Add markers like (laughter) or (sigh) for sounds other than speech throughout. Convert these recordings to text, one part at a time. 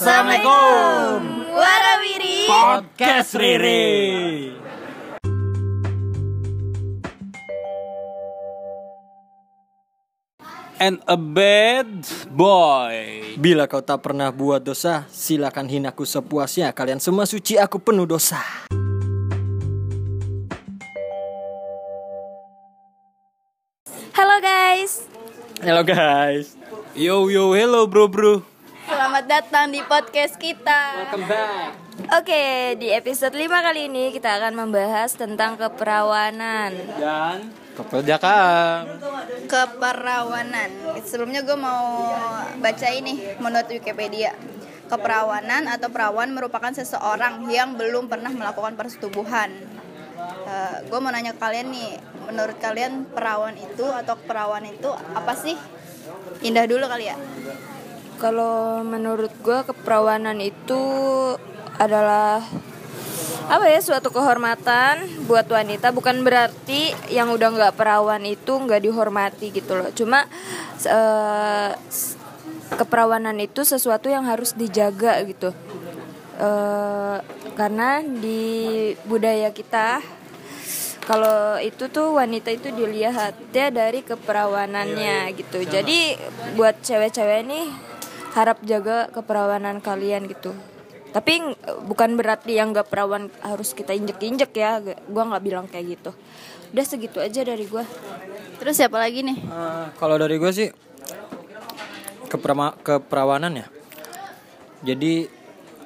Assalamualaikum Warawiri Podcast Riri And a bad boy Bila kau tak pernah buat dosa, silakan hinaku sepuasnya. Kalian semua suci, aku penuh dosa. Halo guys Halo guys. Yo yo hello bro bro Selamat datang di podcast kita Welcome back. Oke di episode 5 kali ini kita akan membahas tentang keperawanan Dan Keperjakaan. Keperawanan Sebelumnya gue mau baca ini menurut Wikipedia Keperawanan atau perawan merupakan seseorang yang belum pernah melakukan persetubuhan Gue mau nanya ke kalian nih Menurut kalian perawan itu atau keperawan itu apa sih? Indah dulu kali ya Kalau menurut gue keperawanan itu adalah apa ya suatu kehormatan buat wanita. Bukan berarti yang udah nggak perawan itu nggak dihormati gitu loh. Cuma s- keperawanan itu sesuatu yang harus dijaga gitu. Eh, karena di budaya kita kalau itu tuh wanita itu dilihatnya dari keperawanannya gitu. Jadi buat cewek-cewek nih harap jaga keperawanan kalian gitu. Tapi bukan berarti yang gak perawan harus kita injek-injek ya. G- Gua nggak bilang kayak gitu. Udah segitu aja dari gua. Terus siapa lagi nih? Eh, kalau dari gue sih keperama- keperawanan ya. Jadi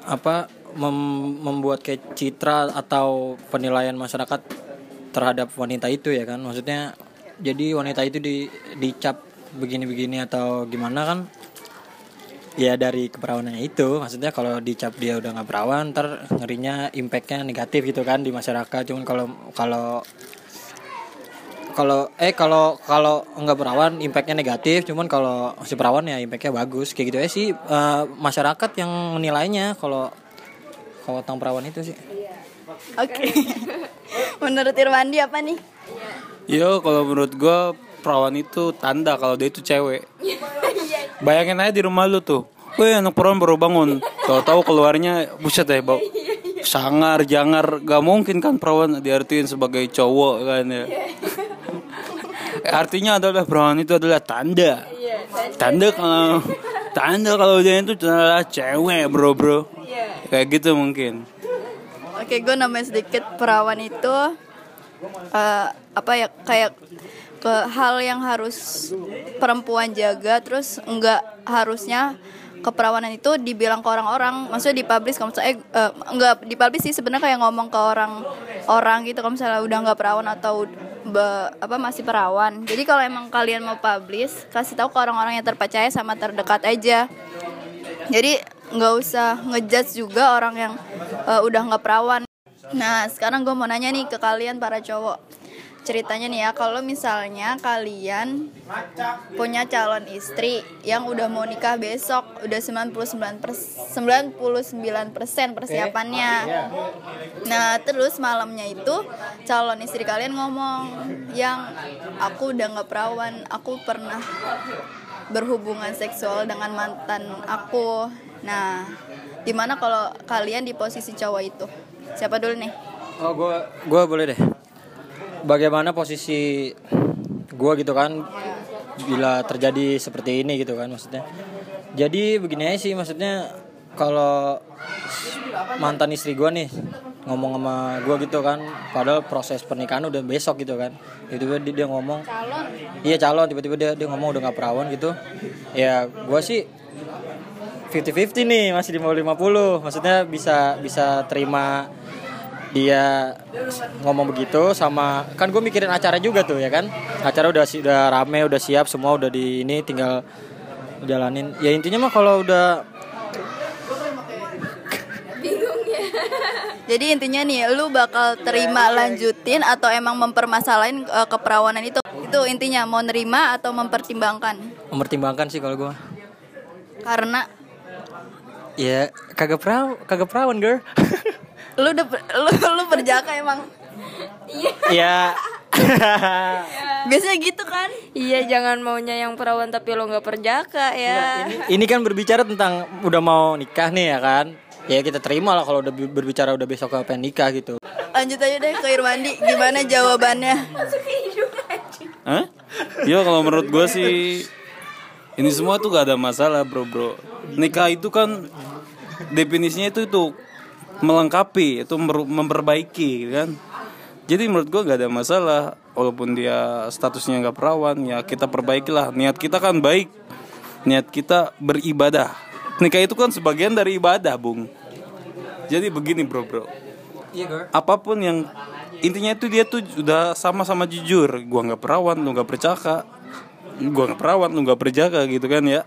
apa mem- membuat kayak citra atau penilaian masyarakat terhadap wanita itu ya kan. Maksudnya jadi wanita itu di dicap begini-begini atau gimana kan ya dari keperawanannya itu. Maksudnya kalau dicap dia udah nggak perawan ntar ngerinya impactnya negatif gitu kan di masyarakat. Cuman kalau kalau kalau eh kalau kalau nggak perawan impactnya negatif. Cuman kalau si perawan ya impactnya bagus. Kayak gitu. Ya sih eh, masyarakat yang menilainya kalau kalau tentang perawan itu sih. Oke. (laughs) Menurut Irwandi apa nih? Yo kalau menurut gua perawan itu tanda kalau dia itu cewek. (laughs) Bayangin aja di rumah lu tuh Wih anak perawan baru bangun. Tahu-tahu keluarnya buset deh bau. Sangar, jangar. Gak mungkin kan perawan diartiin sebagai cowok kan ya. Artinya adalah perawan itu adalah tanda. Tanda. Kalau Tanda kalau dia itu adalah cewek bro bro. Kayak gitu mungkin. Oke, gue namanya sedikit. Perawan itu eh, apa ya kayak ke hal yang harus perempuan jaga, terus enggak harusnya keperawanan itu dibilang ke orang-orang, maksudnya dipublish kalau misalnya eh, eh, enggak dipublish sih sebenarnya kayak ngomong ke orang orang gitu kalau misalnya udah nggak perawan atau be- apa masih perawan. Jadi kalau emang kalian mau publish, kasih tahu ke orang-orang yang terpercaya sama terdekat aja. Jadi nggak usah ngejudge juga orang yang eh, udah nggak perawan. Nah sekarang gue mau nanya nih ke kalian para cowok ceritanya nih ya kalau misalnya kalian punya calon istri yang udah mau nikah besok udah 99 99 persen persiapannya nah terus malamnya itu calon istri kalian ngomong yang aku udah nggak perawan aku pernah berhubungan seksual dengan mantan aku. Nah, gimana kalau kalian di posisi cowok itu? Siapa dulu nih? oh gue gue boleh deh bagaimana posisi gue gitu kan bila terjadi seperti ini gitu kan maksudnya. Jadi begini aja sih maksudnya kalau mantan istri gue nih ngomong sama gue gitu kan padahal proses pernikahan udah besok gitu kan. Tiba-tiba dia, dia ngomong Calon. iya calon tiba-tiba dia dia ngomong udah nggak perawan gitu. Ya gue sih 50-50 nih masih 50-50 maksudnya bisa bisa terima dia ngomong begitu sama kan gue mikirin acara juga tuh ya kan? Acara udah si- udah rame udah siap semua udah di ini tinggal jalanin. Ya intinya mah kalau udah (laughs) Jadi intinya nih, lu bakal terima lanjutin atau emang mempermasalahin eh, keperawanan itu? Itu intinya mau nerima atau mempertimbangkan? mempertimbangkan sih kalau gue Karena? Ya kagak peraw kagak perawan girl (laughs) lu udah per- lu lu perjaka emang. ya (laughs) biasanya gitu kan Iya jangan maunya yang perawan tapi lo nggak perjaka ya. Ini kan berbicara tentang udah mau nikah nih ya kan. Ya kita terima lah kalau udah bi- berbicara udah besok pengen nikah gitu. lanjut aja deh ke Irwandi gimana jawabannya Hah? Ya kalau menurut gue sih ini semua tuh gak ada masalah bro bro. Nikah itu kan definisinya itu itu melengkapi, itu memperbaiki kan. Jadi menurut gue gak ada masalah walaupun dia statusnya nggak perawan ya kita perbaikilah. Niat kita kan baik niat kita beribadah. Nikah itu kan sebagian dari ibadah bung. Jadi begini bro bro. Iya apa pun yang intinya itu dia tuh udah sama-sama jujur. Gua nggak perawan lu nggak percaka. Gua nggak perawan lu nggak perjaka gitu kan ya.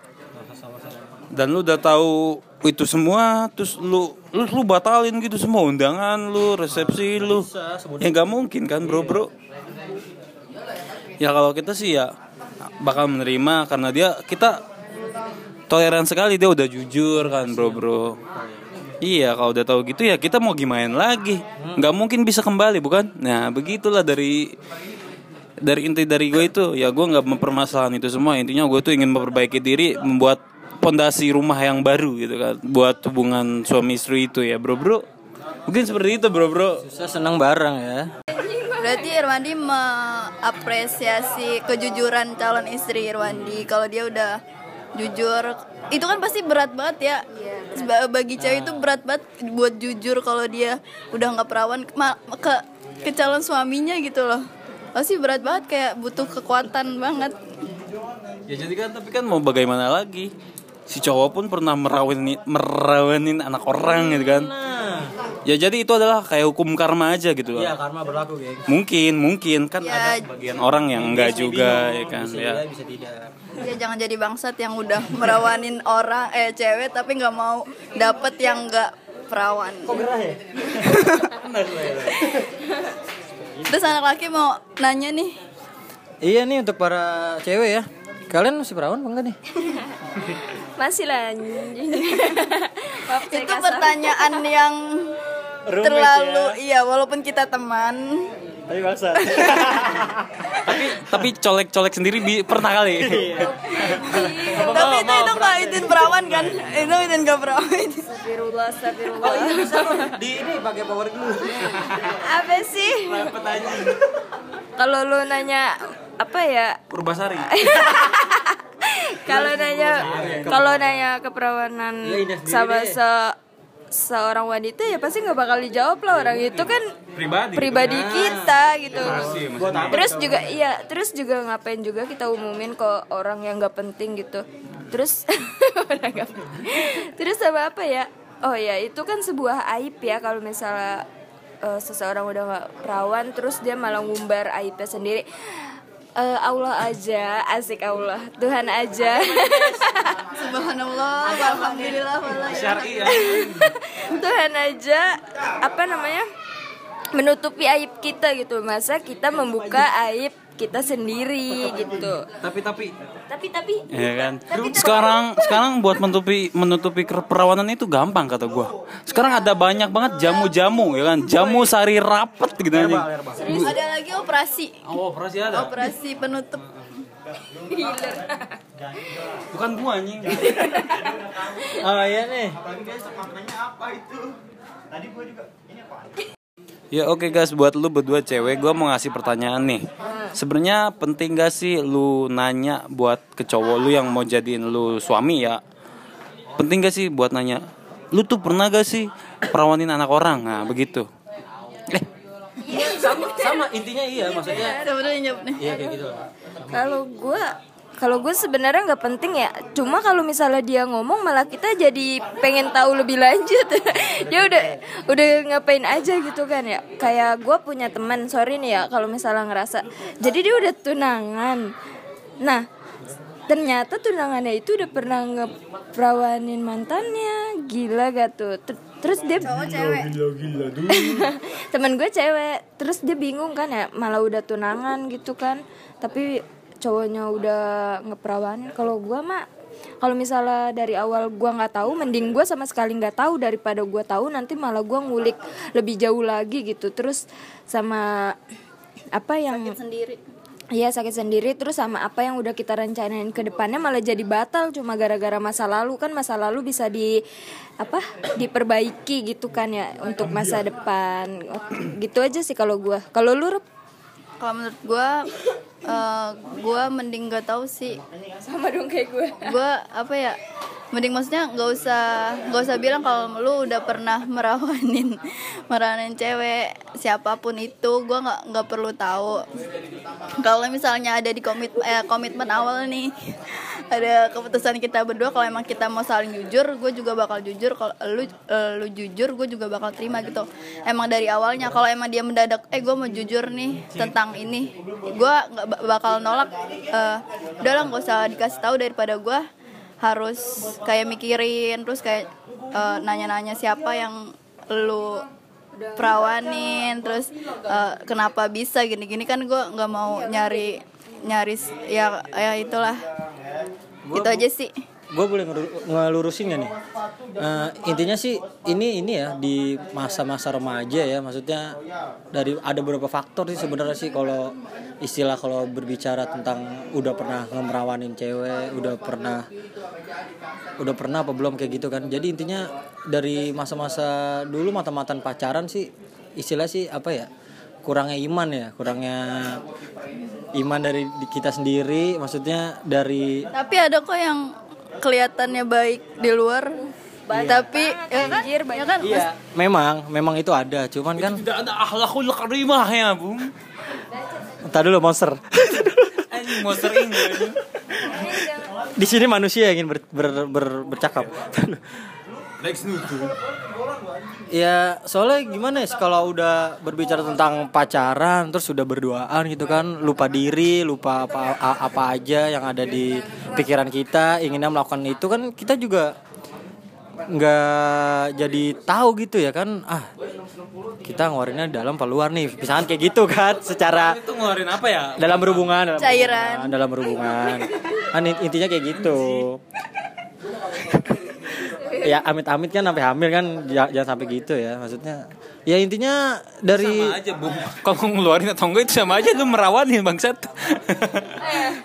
Dan lu udah tahu itu semua terus lu lu, lu batalin gitu semua undangan lu resepsi lu. ya nggak mungkin kan bro bro. Ya kalau kita sih ya bakal menerima karena dia kita toleran sekali dia udah jujur kan bro bro. Iya kalau udah tahu gitu ya kita mau gimana lagi? Nggak mungkin bisa kembali bukan? Nah begitulah dari dari inti dari gue itu. Ya gue nggak mempermasalahan itu semua. Intinya gue tuh ingin memperbaiki diri membuat pondasi rumah yang baru gitu kan buat hubungan suami istri itu ya bro bro mungkin seperti itu bro bro Susah senang bareng ya. Berarti Irwandi mengapresiasi kejujuran calon istri Irwandi kalau dia udah jujur. Itu kan pasti berat banget ya. Bagi cewek itu berat banget buat jujur kalau dia udah nggak perawan ma- ke ke calon suaminya gitu loh. Pasti berat banget kayak butuh kekuatan banget. ya jadi kan tapi kan mau bagaimana lagi si cowok pun pernah merawanin merawanin anak orang gitu kan ya jadi itu adalah kayak hukum karma aja gitu loh Iya karma berlaku geng. mungkin mungkin kan Ya. ada bagian orang yang enggak juga ya kan Bisa ya bisa tidak. Ya jangan jadi bangsat yang udah (laughs) merawanin orang eh cewek tapi nggak mau dapet yang nggak perawan. Terus anak laki mau nanya nih, Iya nih untuk para cewek ya. Kalian masih perawan apa enggak nih? (laughs) Masih lah. itu kasar. pertanyaan yang terlalu iya walaupun kita teman Tapi maksa. (laughs) tapi tapi colek colek sendiri bi- pernah kali tapi itu itu nggak izin perawan kan itu izin nggak perawan Astagfirullah, astagfirullah. Di ini pakai power glue. Apa sih? Kalau lu nanya apa ya? Purbasari (laughs) Kalau nanya kalau nanya keperawanan Iya, sama se seorang wanita ya pasti nggak bakal dijawab lah orang itu kan Pribadi. pribadi kita gitu. Pasti, maksudnya. Terus juga iya, terus juga ngapain juga kita umumin ke orang yang nggak penting gitu. Terus (laughs) terus sama apa ya? Oh ya itu kan sebuah aib ya kalau misalnya eh, seseorang udah nggak perawan terus dia malah ngumbar aibnya sendiri. Eh, Allah aja, asik Allah, Tuhan aja. subhanallah alhamdulillah wala Syar'i ya. Tuhan aja apa namanya menutupi aib kita gitu masa kita membuka aib kita sendiri gitu. Tapi tapi. Tapi tapi. Ya kan? Sekarang sekarang buat menutupi menutupi keperawanan itu gampang kata gua. Sekarang ada banyak banget jamu-jamu ya kan? Jamu sari rapet gitu anjing. ada lagi operasi? Oh operasi ada? Operasi penutup. Bukan gua anjing. Oh (laughs) iya nih. Ya oke guys, buat lu berdua cewek, gua mau ngasih pertanyaan nih. Sebenarnya penting gak sih lu nanya buat ke cowok lu yang mau jadiin lu suami ya? Penting gak sih buat nanya, lu tuh pernah gak sih perawanin anak orang? Nah begitu. Eh, Sama sama intinya iya maksudnya. sebenarnya Iya kayak gitu. kalau gue kalau gue sebenarnya nggak penting ya. Cuma kalau misalnya dia ngomong malah kita jadi pengen tahu lebih lanjut. Dia (laughs) udah udah ngapain aja gitu kan ya. Kayak gue punya teman sorry nih ya kalau misalnya ngerasa. Jadi dia udah tunangan. Nah ternyata tunangannya itu udah pernah ngeperawanin mantannya. Gila gak tuh? Ter- terus dia cowok cewek. (laughs) Temen gue cewek. Terus dia bingung kan ya malah udah tunangan gitu kan. Tapi cowoknya udah ngeperawanin kalau gue mah kalau misalnya dari awal gue nggak tahu mending gue sama sekali nggak tahu daripada gue tahu nanti malah gue ngulik lebih jauh lagi gitu. Terus sama apa yang sendiri. Iya sakit sendiri. Terus sama apa yang udah kita rencanain ke depannya malah jadi batal cuma gara-gara masa lalu. Kan masa lalu bisa di apa diperbaiki gitu kan ya untuk masa depan. Gitu aja sih kalau gua. Kalau lu? Kalau menurut gue, eh gue mending gak tahu sih. sama dong kayak gue Gue apa ya? Mending maksudnya nggak usah nggak usah bilang kalau lu udah pernah merawanin (laughs) merawanin cewek siapa pun itu gue nggak nggak perlu tahu. Kalau misalnya ada di komit eh, komitmen awal nih (laughs) ada keputusan kita berdua kalau emang kita mau saling jujur gue juga bakal jujur. Kalau lu eh, lu jujur gue juga bakal terima gitu. Emang dari awalnya kalau emang dia mendadak eh gue mau jujur nih tentang ini gue nggak ba- bakal nolak. Eh udah lah nggak usah dikasih tahu daripada gue harus kayak mikirin terus kayak eh, nanya-nanya siapa yang lu perawanin terus eh, kenapa bisa gini-gini. Kan gue nggak mau nyari nyaris ya ya itulah. Itu aja sih. gue boleh ngelurusin gak nih Eh, intinya sih ini ini ya di masa-masa remaja ya maksudnya dari ada beberapa faktor sih sebenarnya sih kalau istilah kalau berbicara tentang udah pernah ngemerawanin cewek udah pernah udah pernah apa belum kayak gitu kan. Jadi intinya dari masa-masa dulu mata-matan pacaran sih istilah sih apa ya kurangnya iman ya kurangnya iman dari kita sendiri maksudnya dari tapi ada kok yang kelihatannya baik di luar tapi ya kan, ya kan Iya, memang, memang itu ada. Cuman kan, Tidak ada akhlakul karimah ya, Bung. entar dulu monster. Anjing sering anjing. Di sini manusia yang ingin ber, ber- ber- bercakap. Ya, soalnya gimana ya kalau udah berbicara tentang pacaran, terus sudah berduaan gitu kan, lupa diri, lupa apa apa aja yang ada di pikiran kita, inginnya melakukan itu kan kita juga nggak jadi tahu gitu ya kan? Ah kita ngeluarinnya dalam apa luar nih? Misalkan kayak gitu kan? Secara Itu ngeluarin apa ya? dalam berhubungan dalam Cairan. berhubungan, dalam berhubungan kan in- intinya kayak gitu. Ya amit-amit kan sampai hamil kan ja- jangan sampai gitu ya. Maksudnya ya intinya dari Sama aja, Bung. Kalau ngeluarin atau enggak itu sama aja lu merawanin bangsat.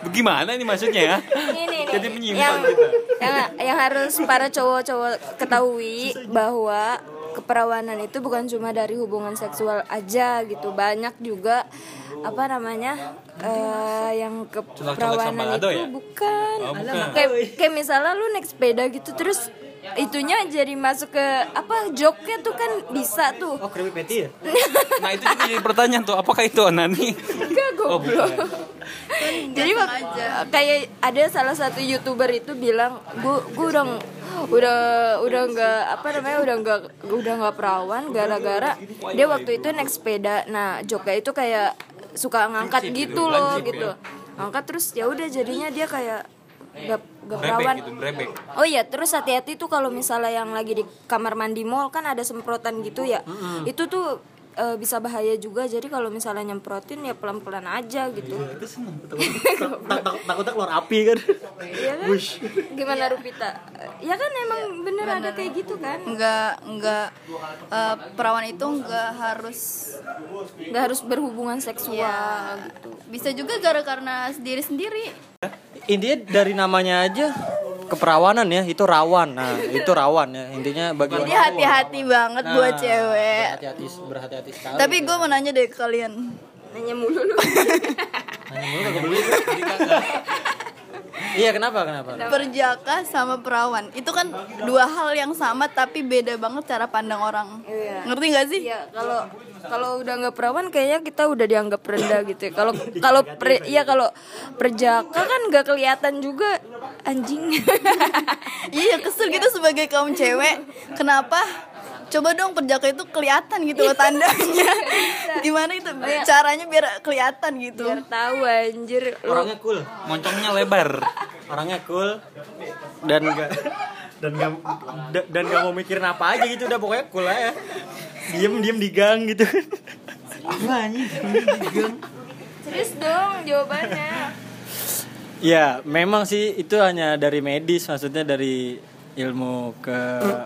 Bagaimana nih maksudnya ya? ini nih Jadi yang, menyimpan kita. yang yang harus para cowok-cowok ketahui bahwa keperawanan itu bukan cuma dari hubungan seksual aja gitu banyak juga apa namanya eh, yang keperawanan itu ya? bukan Oh, bukan. kayak kayak misalnya lu naik sepeda gitu terus itunya jadi masuk ke apa joknya tuh kan bisa tuh oh creepy patty ya (laughs) Nah itu juga jadi pertanyaan tuh, apakah itu onani? Enggak goblok. Jadi wak- kayak ada salah satu youtuber itu bilang, gue gue udah udah udah nggak apa namanya udah nggak udah nggak perawan gara-gara dia waktu itu naik sepeda. Nah joknya itu kayak suka ngangkat gitu loh gitu. Ngangkat terus ya udah jadinya dia kayak gak, gak perawan. Gitu, brebek. Oh iya, terus hati-hati tuh kalau misalnya yang lagi di kamar mandi mall kan ada semprotan gitu ya. Itu tuh eh, bisa bahaya juga. Jadi kalau misalnya nyemprotin ya pelan-pelan aja gitu. (laughs) takutnya keluar api kan Iya kan? Gimana Rupita? Ya kan emang bener ada kayak gitu kan? nggak nggak eh, perawan itu nggak harus Gak harus berhubungan seksual ya gitu. bisa juga gara karena sendiri sendiri intinya dari namanya aja keperawanan ya itu rawan. Nah itu rawan ya. Intinya bagi jadi hati-hati banget Nah, buat cewek. berhati-hati berhati-hati sekali. Tapi gue mau nanya deh ke kalian. Nanya mulu lu. (laughs) Nanya mulu kagak beli. Iya kenapa kenapa perjaka sama perawan itu kan dua hal yang sama tapi beda banget cara pandang orang Iya. ngerti gak sih Iya, kalau kalau udah nggak perawan kayaknya kita udah dianggap rendah gitu ya. Kalau kalau pre- iya kalau perjaka kan nggak kelihatan juga anjing. (laughs) iya kesel gitu sebagai kaum cewek kenapa coba dong perjaka itu kelihatan gitu loh tandanya. (laughs) Gimana itu? Caranya biar kelihatan gitu. Biar tahu anjir. Lu orangnya cool. Moncongnya lebar. orangnya cool. Dan gak dan gak da- dan gak mau mikirin apa aja gitu. Udah pokoknya cool aja. Diem diem di gang gitu. Apa anjing? Di gang. Serius dong jawabannya. ya memang sih itu hanya dari medis maksudnya dari ilmu ke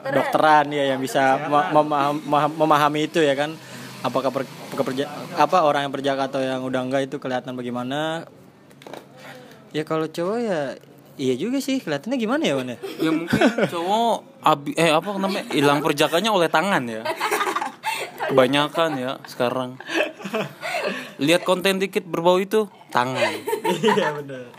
dokteran ya yang bisa me- memaham- memahami itu ya kan apakah per, pekerja apa orang yang berjaka atau yang udah enggak itu kelihatan bagaimana ya kalau cowok ya iya juga sih kelihatannya gimana ya Wan ya Ya mungkin cowok abi, eh apa namanya hilang perjakanya oleh tangan ya. Kebanyakan ya sekarang. Lihat konten dikit berbau itu tangan. iya benar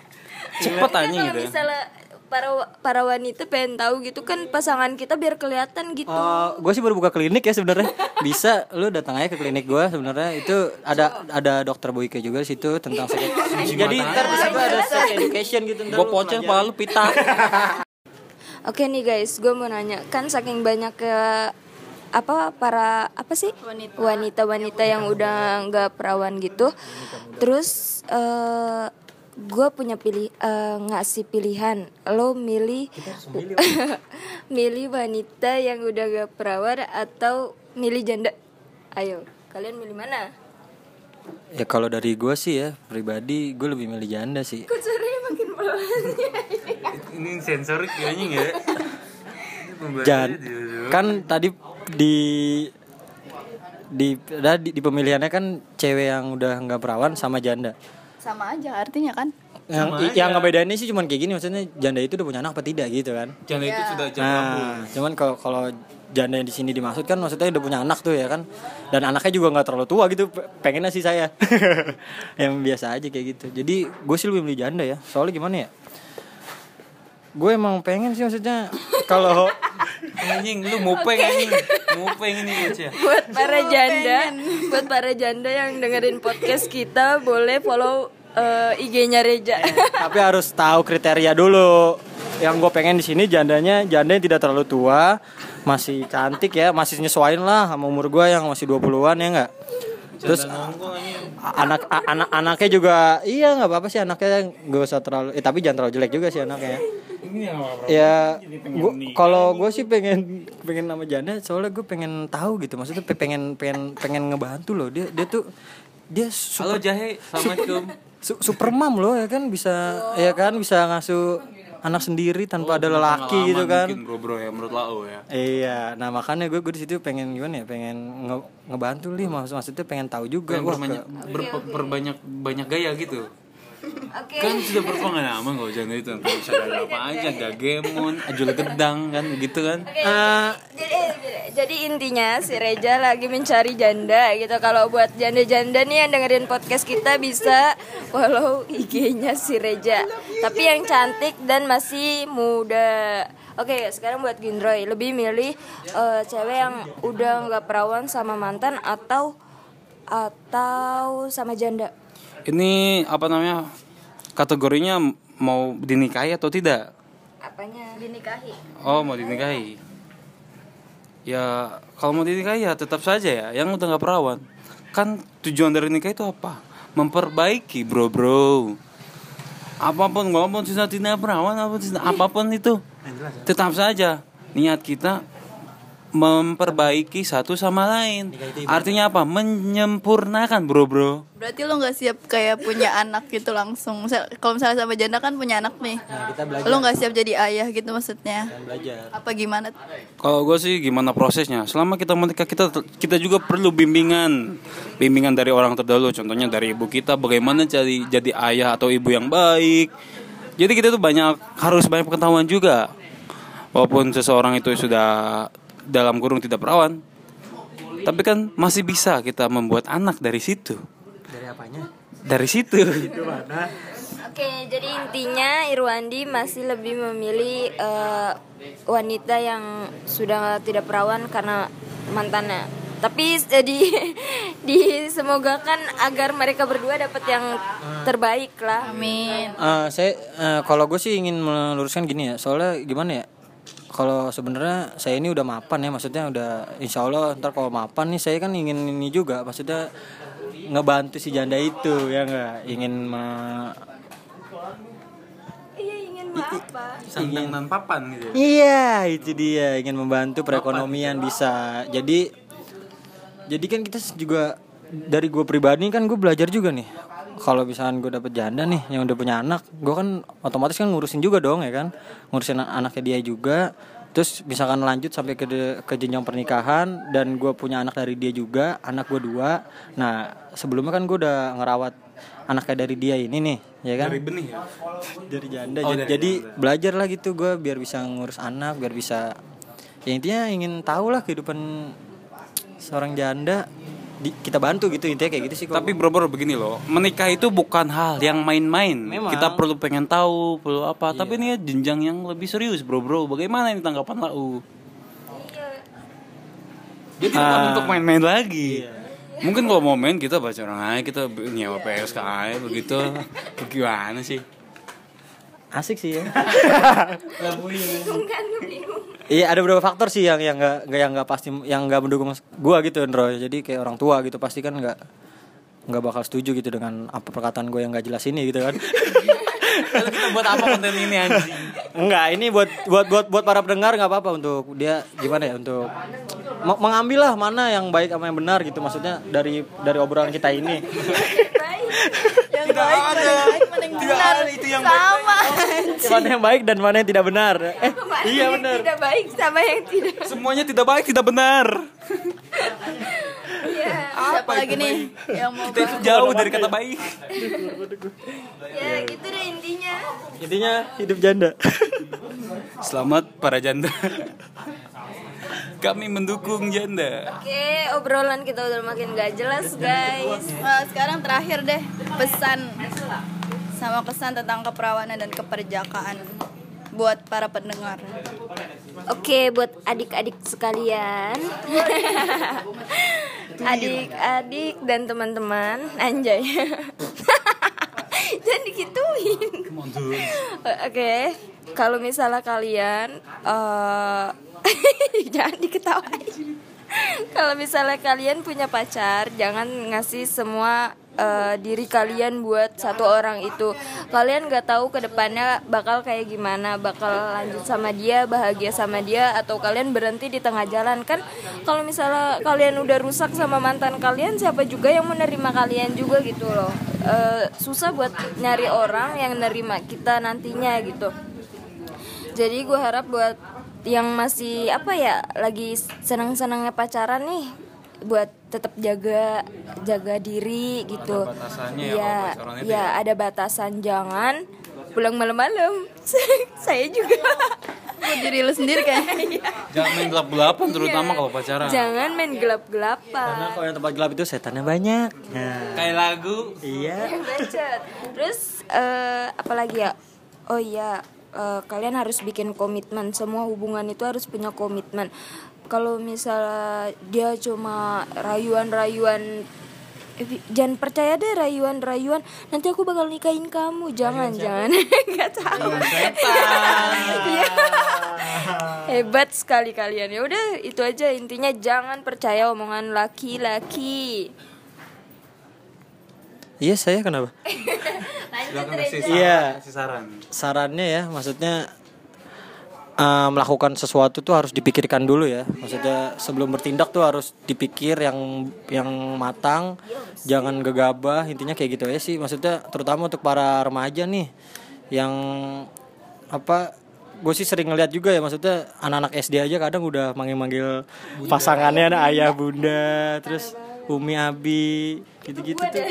Cepet anjing kalau gitu ya. misalnya para para wanita pengen tahu gitu kan pasangan kita biar kelihatan gitu. gue sih baru buka klinik ya sebenarnya. (laughs) Bisa lu datang aja ke klinik gue sebenarnya. Itu ada ada dokter Boyke juga di situ tentang sex (laughs) jadi ntar di situ ada sex (laughs) education gitu ntar Gue pocong palu pita. Oke nih guys, gue mau nanya. Kan saking banyak ke apa para apa sih? Wanita. wanita-wanita yang udah nggak perawan gitu, terus eh gue punya pilih eh, ngasih pilihan, lo milih (laughs) milih wanita yang udah gak perawan atau milih janda? Ayo, kalian milih mana? ya kalau dari gue sih ya pribadi gue lebih milih janda sih Kok suaranya makin pelan? (laughs) Ini sensorik anjing ya. (laughs) Jan kan tadi di di, di, di pemilihannya kan cewek yang udah nggak perawan sama janda sama aja artinya kan yang yang ngebedainnya sih cuman kayak gini maksudnya janda itu udah punya anak apa tidak gitu kan Jangan itu sudah jam lampu. Nah, cuman kalau kalau janda yang di sini dimaksud kan maksudnya udah punya anak tuh ya kan. Dan anaknya juga nggak terlalu tua gitu. Pengennya sih saya. (laughs) yang biasa aja kayak gitu. Jadi gue sih lebih milih janda ya. Soalnya gimana ya? Gue emang pengen sih maksudnya kalau (laughs) Anjing lu mupeng anjing. Mupeng ini bocah. buat para janda, buat para janda yang dengerin podcast kita boleh follow eh, IG-nya Reja. tapi harus tahu kriteria dulu. Yang gue pengen di sini jandanya janda yang tidak terlalu tua, masih cantik ya, masih nyesuaiin lah sama umur gue yang masih 20-an ya enggak? Terus anak anak anaknya juga iya nggak apa-apa sih anaknya nggak usah terlalu eh tapi jangan terlalu jelek juga sih anaknya ya gua kalau gue sih pengen pengen nama janda soalnya gue pengen tahu gitu. Maksudnya pe- pengen pengen pengen ngebantu loh. Dia dia tuh dia Halo super, Jahe, Assalamualaikum. su- super mom loh ya kan? Bisa ya kan? Bisa ngasuh anak sendiri tanpa ada lelaki gitu kan? Mungkin bro bro ya menurut lau ya. Iya, nah makanya gue gue di situ pengen gimana ya, pengen nge- ngebantu nih. Maksud maksudnya pengen tahu juga wah berbanyak ber, berbanyak banyak gaya gitu. Oke. Kan sudah berpengalaman kalau jangan itu bisa ada apa aja, gagemon, ajul gedang kan gitu kan. Eh, Jadi, jadi intinya si Reja lagi mencari janda gitu. Kalau buat janda-janda nih yang dengerin podcast kita bisa follow IG-nya si Reja. Tapi yang cantik dan masih muda. Oke, sekarang buat Gindroy lebih milih eh, cewek yang udah nggak perawan sama mantan atau atau sama janda. Ini apa namanya? Kategorinya mau dinikahi atau tidak? Apanya? Dinikahi. Oh mau dinikahi. Ya kalau mau dinikahi ya tetap saja ya. Yang udah nggak perawan. Kan tujuan dari nikah itu apa? Memperbaiki bro bro. Apa pun walaupun sudah tidak perawan apa pun, apa pun itu tetap saja niat kita memperbaiki satu sama lain. Artinya apa? Menyempurnakan bro bro. berarti lo nggak siap kayak punya (laughs) anak gitu langsung kalau misalnya sama janda kan punya anak nih nah, kita belajar lo nggak siap jadi ayah gitu maksudnya dan belajar. apa gimana Kalau gue sih gimana prosesnya? Selama kita menikah kita kita juga perlu bimbingan, bimbingan dari orang terdahulu. Contohnya dari ibu kita, bagaimana jadi jadi ayah atau ibu yang baik. Jadi kita tuh banyak harus banyak pengetahuan juga. Walaupun seseorang itu sudah dalam kurung tidak perawan, tapi kan masih bisa kita membuat anak dari situ. Dari apanya? Dari situ. (laughs) Oke, jadi intinya Irwandi masih lebih memilih eh, wanita yang sudah tidak perawan karena mantannya. Tapi eh, (laughs) di semoga kan agar mereka berdua dapat yang terbaik lah. amin Eh, saya eh, kalau gue sih ingin meluruskan gini ya, soalnya gimana ya? Kalau sebenarnya saya ini udah mapan ya, maksudnya udah insya Allah ntar kalau mapan nih saya kan ingin ini juga, maksudnya ngebantu si janda itu ya nggak ingin me- Iya ingin apa? Sandang dan papan gitu. Iya, itu dia ingin membantu perekonomian bisa. Jadi jadi kan kita juga dari gue pribadi kan gue belajar juga nih. Kalau misalkan gue dapet janda nih yang udah punya anak, gue kan otomatis kan ngurusin juga dong ya kan, ngurusin an- anaknya dia juga. terus misalkan lanjut sampai ke de- ke jenjang pernikahan dan gue punya anak dari dia juga anak gue dua. Nah sebelumnya kan gue udah ngerawat anaknya dari dia ini nih ya kan? Dari benih ya. dari janda. Oh, jadi, dari jadi belajar lah gitu gue biar bisa ngurus anak biar bisa ya intinya ingin tahu lah kehidupan seorang janda di, kita bantu gitu intinya kayak gitu sih kok. Tapi bro bro begini loh, menikah itu bukan hal yang main-main. Memang. Kita perlu pengen tahu, perlu apa. Tapi ini ya jenjang yang lebih serius bro bro. Bagaimana ini tanggapan lau? Jadi bukan Ah. untuk main-main lagi. Mungkin kalau mau main kita baca orang aja, kita nyewa PSK aja begitu. Bagaimana sih? Asik sih ya. (laughs) Iya ada beberapa faktor sih yang yang nggak nggak- yang nggak pasti yang nggak mendukung gua gitu Andro jadi kayak orang tua gitu pasti kan nggak nggak bakal setuju gitu dengan apa perkataan gue yang nggak jelas ini gitu kan. (laughs) Lalu kita buat apa konten ini anjing? Enggak, ini buat buat buat buat para pendengar nggak apa-apa untuk dia gimana ya untuk me- mengambil lah mana yang baik sama yang benar gitu maksudnya dari dari obrolan kita ini. Yang baik mana yang baik mana yang benar itu yang sama mana yang baik dan mana yang tidak benar. Eh, Mana iya yang benar. tidak baik sama yang tidak Semuanya tidak baik, tidak benar. Iya siapa lagi nih yang mau Kita itu jauh dari kata baik. ya gitu deh intinya Intinya hidup janda. Selamat para janda. Kami mendukung janda. oke obrolan kita udah makin gak jelas guys Nah, sekarang terakhir deh pesan sama kesan tentang keperawanan dan keperjakaan buat para pendengar. Oke, buat adik-adik sekalian, (laughs) adik-adik dan teman-teman, anjay, (laughs) (laughs) jangan dikituin. Oke, kalau misalnya kalian, eh (laughs) jangan diketawain. Kalau misalnya kalian punya pacar, jangan ngasih semua eh, diri kalian buat satu orang itu. Kalian nggak tahu ke depannya bakal kayak gimana, bakal lanjut sama dia, bahagia sama dia, atau kalian berhenti di tengah jalan kan? Kalau misalnya kalian udah rusak sama mantan kalian, siapa juga yang menerima kalian juga gitu loh. Eh, susah buat nyari orang yang nerima kita nantinya gitu. Jadi gue harap buat yang masih apa ya lagi senang-senangnya pacaran nih buat tetap jaga jaga diri gitu. batasannya ya itu iya, ada batasan jangan pulang malam-malam. (laughs) Saya juga. Buat diri lu sendiri kan? (laughs) Jangan main gelap-gelapan terutama kalau pacaran. Jangan main gelap-gelapan. Karena kalau yang tempat gelap itu setannya banyak. Nah, Kayak lagu. iya. Bacot. Terus eh apa lagi ya? Oh iya, eh, kalian harus bikin komitmen. Semua hubungan itu harus punya komitmen. Kalau misalnya dia cuma rayuan-rayuan eh, jangan percaya deh rayuan-rayuan nanti aku bakal nikahin kamu. Jangan jangan. (laughs) Nggak tahu. (laughs) Iya. (laughs) hebat sekali kalian. Ya udah itu aja. Intinya jangan percaya omongan laki-laki. Iya, saya kenapa? Iya. saran. sarannya ya maksudnya eh, melakukan sesuatu tuh harus dipikirkan dulu ya maksudnya sebelum bertindak tuh harus dipikir yang yang matang jangan gegabah intinya kayak gitu ya sih maksudnya terutama untuk para remaja nih yang apa gue sih sering ngeliat juga ya maksudnya anak-anak SD aja kadang udah manggil-manggil pasangannya ada ayah bunda terus umi abi gitu-gitu tuh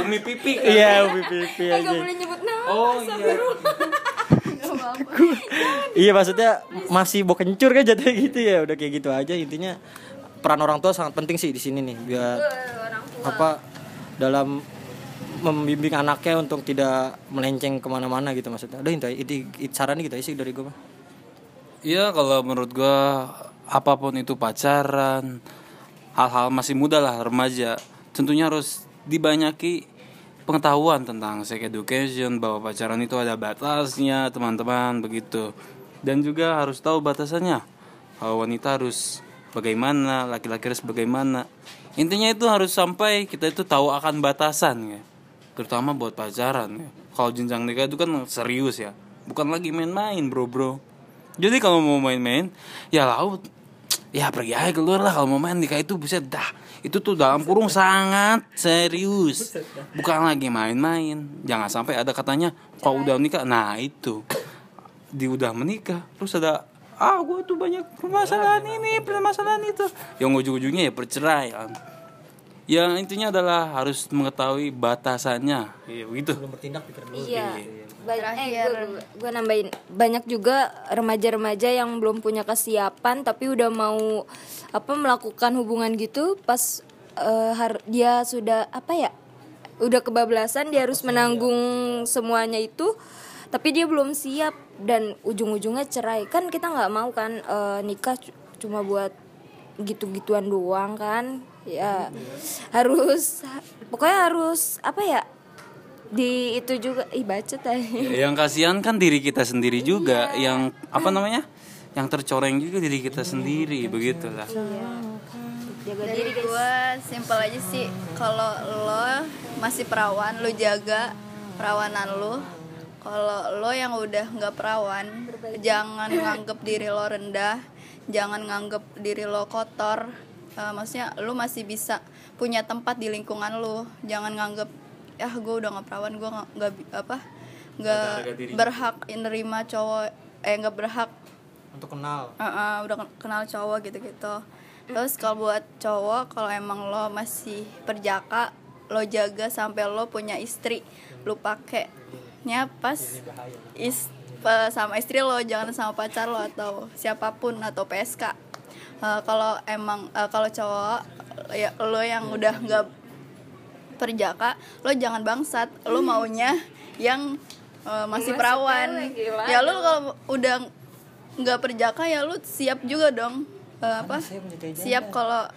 Umi pipi. iya umi pipi Eh, aja gak boleh nyebut nama Oh iya. Iya maksudnya masih bau kencur kan jatuhnya gitu ya. Udah kayak gitu aja intinya. Peran orang tua sangat penting sih di sini nih biar apa dalam membimbing anaknya untuk tidak melenceng ke mana-mana gitu maksudnya. Udah itu itu, itu sarannya gitu sih dari gue mah Iya kalau menurut gua apa pun itu pacaran, hal-hal masih muda lah remaja, tentunya harus dibanyaki pengetahuan tentang sex education bahwa pacaran itu ada batasnya teman-teman begitu. Dan juga harus tahu batasannya bahwa wanita harus bagaimana laki-laki harus bagaimana. Intinya itu harus sampai kita itu tahu akan batasan ya. Terutama buat pacaran ya. Kalau jenjang nikah itu kan serius ya. Bukan lagi main-main bro bro. Jadi kalau mau main-main ya laut. Ya pergi aja keluar lah kalau mau main nikah itu bisa dah itu tuh dalam kurung sangat serius. Bukan lagi main-main. Jangan sampai ada katanya kalau udah menikah? Nah itu. Di udah menikah terus ada ah gue tuh banyak permasalahan ini permasalahan itu. Yang ujung-ujungnya ya perceraian yang intinya adalah harus mengetahui batasannya. Iya begitu. Bertindak pikir dulu. Iya. Banyak, eh, gue, gue nambahin. Banyak juga remaja-remaja yang belum punya kesiapan tapi udah mau apa melakukan hubungan gitu pas eh, har- dia sudah apa ya udah kebablasan dia harus menanggung semuanya itu tapi dia belum siap. Dan ujung-ujungnya cerai. Kan kita nggak mau kan eh, nikah cuma buat gitu-gituan doang kan ya harus pokoknya harus apa ya di itu juga ih bacot aja yang kasihan kan diri kita sendiri juga yang apa namanya yang tercoreng juga diri kita sendiri begitulah. Jaga Dari diri guys. gue simpel aja sih. Kalau lo masih perawan lo jaga perawanan lo. Kalau lo yang udah nggak perawan jangan nganggep diri lo rendah jangan nganggep diri lo kotor Eh, maksudnya lo masih bisa punya tempat di lingkungan lo jangan nganggep ah gue udah nggak perawan gue nggak apa nggak berhak nerima cowok eh nggak berhak untuk kenal. Uh, uh, udah ken- kenal cowok gitu-gitu. Terus kalau buat cowok kalau emang lo masih perjaka, lo jaga sampai lo punya istri, lo pakainya pas is sama istri lo, jangan sama pacar lo atau siapa pun atau PSK. Uh, kalau emang uh, kalau cowok ya lo yang udah nggak perjaka, lo jangan bangsat, lo maunya yang uh, masih perawan. Ya lo kalau udah nggak perjaka ya lu siap juga dong. Eh, apa siap kalau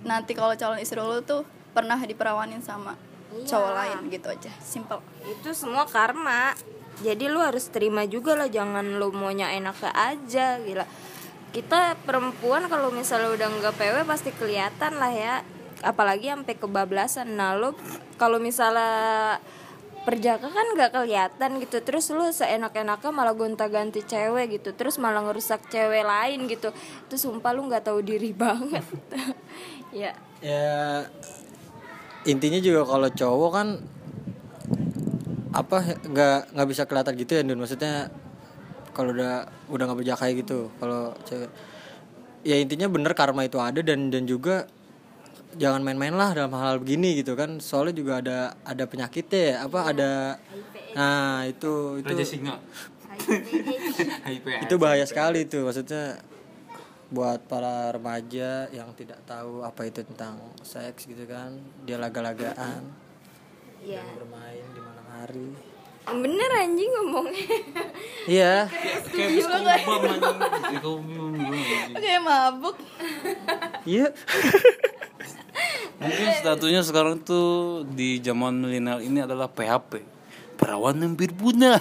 nanti kalau calon istri lu tuh pernah diperawanin sama cowok lain gitu aja. Simple. Itu semua karma. Jadi lu harus terima juga lah jangan lu maunya enak aja gila kita perempuan kalau misalnya udah nggak PW pasti kelihatan lah ya. Apalagi sampai kebablasan. Nah lu kalau misalnya perjaka kan nggak kelihatan gitu. Terus lu seenak-enaknya malah gonta-ganti cewek gitu. Terus malah ngerusak cewek lain gitu. Terus sumpah lu nggak tahu diri (laughs) banget. Ya. Ya intinya juga kalau cowok kan apa nggak nggak bisa kelihatan gitu ya Dun. Maksudnya kalau udah udah nggak berjaka gitu. Kalau cewek ya intinya bener karma itu ada dan dan juga jangan main-main lah dalam hal, -hal begini gitu kan. Soalnya juga ada ada penyakitnya ya apa ada nah itu itu Raja Singa. Itu bahaya sekali tuh maksudnya buat para remaja yang tidak tahu apa itu tentang seks gitu kan dia laga-lagaan. Ya bermain di malam hari bener anjing ngomongnya. Iya. Kayak bis kobam anjing. Kayak mabuk. Iya. Mungkin statusnya sekarang tuh di zaman milenial ini adalah PHP perawan hampir punah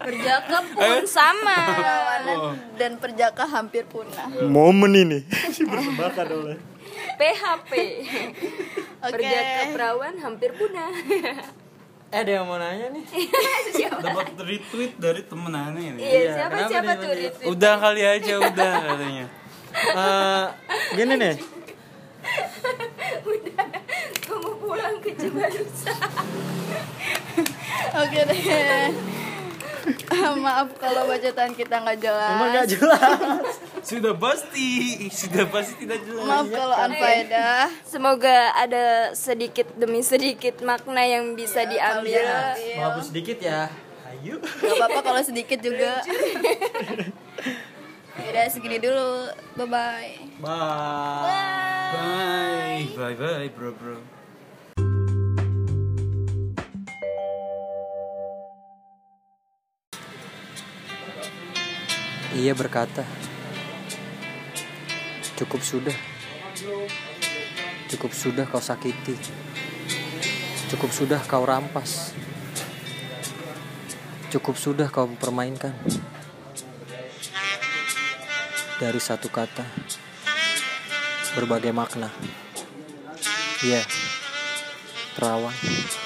perjaka pun sama. Perawanan dan perjaka hampir punah. Momen ini. Bersembahkan oleh. PHP (laughs) oke. Perjaka perawan hampir punah (laughs) eh ada yang mau nanya nih? (laughs) Dapat retweet dari temen aneh ini iya siapa kenapa siapa nih, tuh retweet? Udah kali aja udah (laughs) katanya. Eh, gini nih. Kamu pulang ke Cibarusah (laughs) oke deh (laughs) maaf kalau bacotan kita nggak jelas. Emang gak jelas. (laughs) Sudah pasti. Sudah pasti tidak jelas. Maaf kalau anfaedah semoga ada sedikit demi sedikit makna yang bisa diambil. maaf sedikit ya. Ayo. Gak apa-apa kalau sedikit juga. (laughs) Udah segini dulu. Bye bye bye. Bye. Bye bye bro bro Ia berkata, "Cukup sudah, cukup sudah kau sakiti, cukup sudah kau rampas, cukup sudah kau permainkan." Dari satu kata, berbagai makna. Iya, perawan.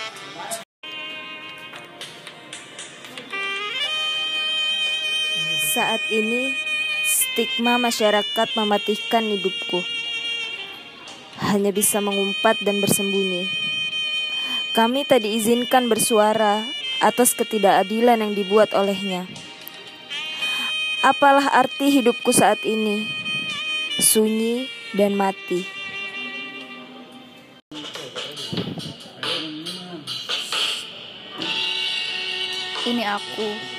Saat ini stigma masyarakat mematikan hidupku. Hanya bisa mengumpat dan bersembunyi. Kami tak diizinkan bersuara atas ketidakadilan yang dibuat olehnya. Apalah arti hidupku saat ini? Sunyi dan mati. Ini aku.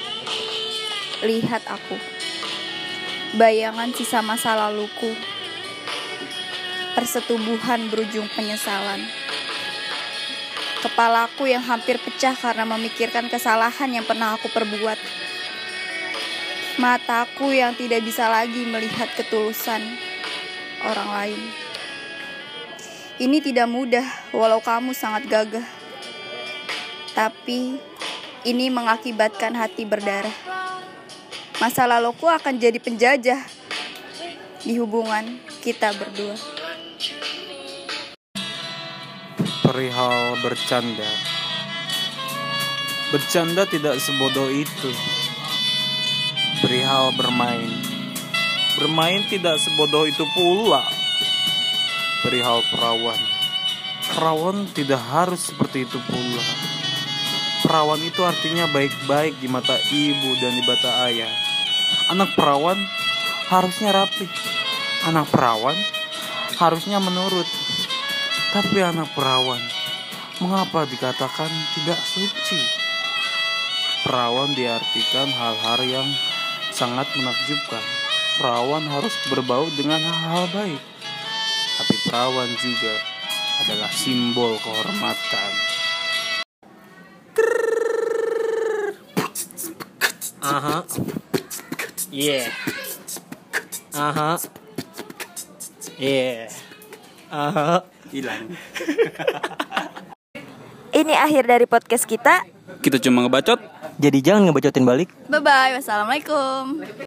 Lihat aku. Bayangan sisa masa laluku. Persetubuhan berujung penyesalan. Kepalaku yang hampir pecah karena memikirkan kesalahan yang pernah aku perbuat. Mataku yang tidak bisa lagi melihat ketulusan orang lain. Ini tidak mudah, walau kamu sangat gagah. Tapi ini mengakibatkan hati berdarah. Masa laluku akan jadi penjajah di hubungan kita berdua. Perihal bercanda. Bercanda tidak sebodoh itu. Perihal bermain. Bermain tidak sebodoh itu pula. Perihal perawan. Perawan tidak harus seperti itu pula. Perawan itu artinya baik-baik di mata ibu dan di mata ayah. Anak perawan harusnya rapi. Anak perawan harusnya menurut. Tapi anak perawan, mengapa dikatakan tidak suci? Perawan diartikan hal-hal yang sangat menakjubkan. Perawan harus berbau dengan hal-hal baik. Tapi perawan juga adalah simbol kehormatan. Yeah. Aha. Yeah. Aha. Hilang. (laughs) Ini akhir dari podcast kita. Kita cuma ngebacot. Jadi jangan ngebacotin balik. Bye bye. Wassalamualaikum.